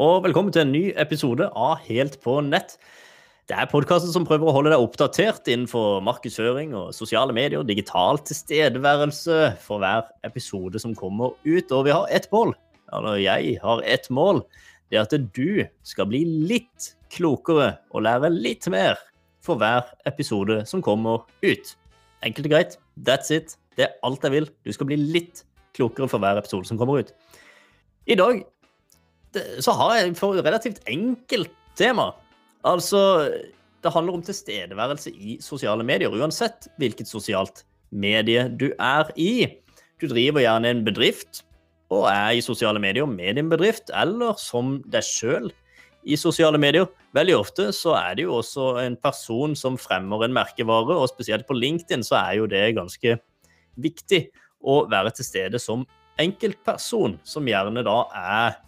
og velkommen til en ny episode av Helt på nett. Det er podkasten som prøver å holde deg oppdatert innenfor markedsføring og sosiale medier, digital tilstedeværelse for hver episode som kommer ut. Og vi har ett mål, eller jeg har ett mål. Det er at du skal bli litt klokere og lære litt mer for hver episode som kommer ut. Enkelt og greit. That's it. Det er alt jeg vil. Du skal bli litt klokere for hver episode som kommer ut. I dag så har jeg for relativt enkelt tema. Altså, det handler om tilstedeværelse i sosiale medier, uansett hvilket sosialt medie du er i. Du driver gjerne en bedrift og er i sosiale medier med din bedrift, eller som deg sjøl i sosiale medier. Veldig ofte så er det jo også en person som fremmer en merkevare, og spesielt på LinkedIn så er jo det ganske viktig å være til stede som enkeltperson, som gjerne da er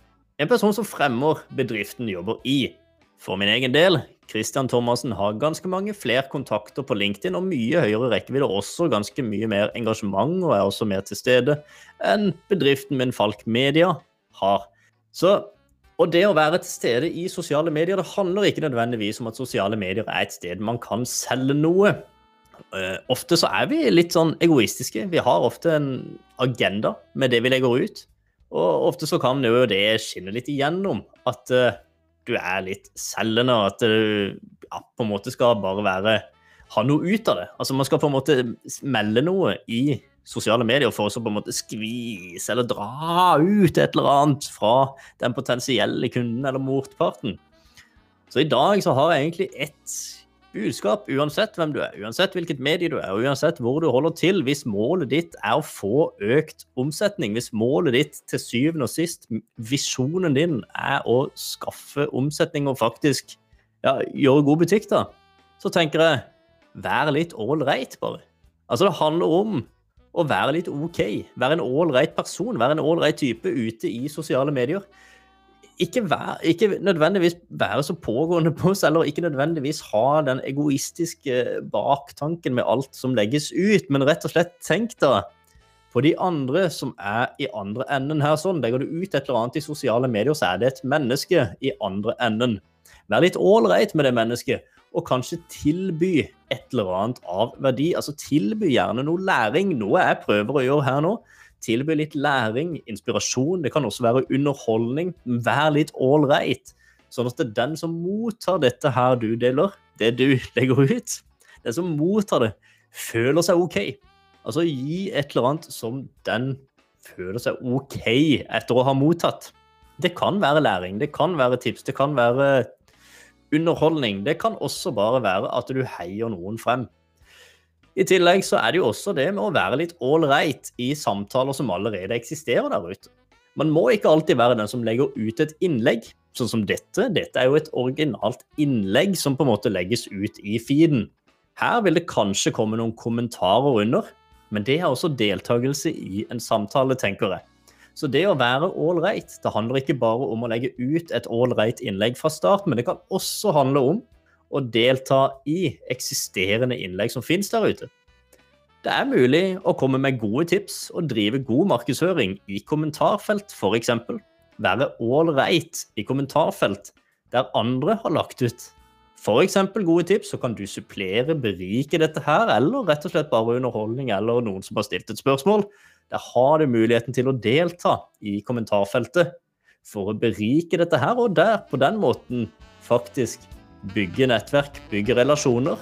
en person som fremmer bedriften jobber i. For min egen del, Christian Thomassen har ganske mange flere kontakter på LinkedIn og mye høyere rekkevidde, også ganske mye mer engasjement og er også mer til stede enn bedriften min Falk Media har. Så, og det å være til stede i sosiale medier, det handler ikke nødvendigvis om at sosiale medier er et sted man kan selge noe. Uh, ofte så er vi litt sånn egoistiske. Vi har ofte en agenda med det vi legger ut. Og ofte så kan jo det skinne litt igjennom at uh, du er litt selgende, og at du ja, på en måte skal bare være ha noe ut av det. Altså Man skal på en måte melde noe i sosiale medier for å på en måte skvise eller dra ut et eller annet fra den potensielle kunden eller motparten. Så i dag så har jeg egentlig ett budskap uansett hvem du er, uansett hvilket medie du er, og uansett hvor du holder til. Hvis målet ditt er å få økt omsetning, hvis målet ditt til syvende og sist, visjonen din, er å skaffe omsetning og faktisk ja, gjøre god butikk, da, så tenker jeg vær litt ålreit, bare. Altså, det handler om å være litt OK. Være en ålreit person, være en ålreit type ute i sosiale medier ikke, vær, ikke, nødvendigvis være så pågående på oss, eller ikke nødvendigvis ha den egoistiske baktanken med alt som legges ut, men rett og slett tenk da på de andre som er i andre enden her. sånn. Legger du ut et eller annet i sosiale medier, så er det et menneske i andre enden. Vær litt ålreit med det mennesket, og kanskje tilby et eller annet av verdi. Altså tilby gjerne noe læring, noe jeg prøver å gjøre her nå tilby litt læring, inspirasjon. Det kan også være underholdning. Vær litt ålreit. Sånn at det er den som mottar dette her du deler, det du legger ut, den som mottar det, føler seg OK. Altså gi et eller annet som den føler seg OK etter å ha mottatt. Det kan være læring, det kan være tips, det kan være underholdning. Det kan også bare være at du heier noen frem. I tillegg så er det jo også det med å være litt ålreit i samtaler som allerede eksisterer der ute. Man må ikke alltid være den som legger ut et innlegg, sånn som dette. Dette er jo et originalt innlegg som på en måte legges ut i feeden. Her vil det kanskje komme noen kommentarer under, men det er også deltakelse i en samtale, tenker jeg. Så det å være ålreit, det handler ikke bare om å legge ut et ålreit innlegg fra start, men det kan også handle om og delta i eksisterende innlegg som finnes der ute. Det er mulig å komme med gode tips og drive god markedsføring i kommentarfelt, f.eks. Være ålreit i kommentarfelt der andre har lagt ut f.eks. gode tips, så kan du supplere, berike dette her, eller rett og slett bare underholdning eller noen som har stilt et spørsmål. Der har du muligheten til å delta i kommentarfeltet for å berike dette her, og der på den måten faktisk bygge nettverk, bygge relasjoner,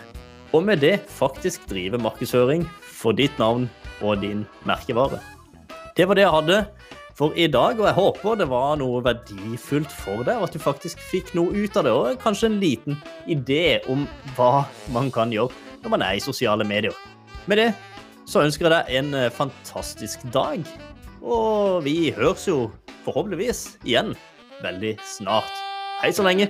og med det faktisk drive markedsføring for ditt navn og din merkevare. Det var det jeg hadde for i dag, og jeg håper det var noe verdifullt for deg, og at du faktisk fikk noe ut av det, og kanskje en liten idé om hva man kan gjøre når man er i sosiale medier. Med det så ønsker jeg deg en eh, fantastisk dag, og vi høres jo forhåpentligvis igjen veldig snart. Hei så lenge.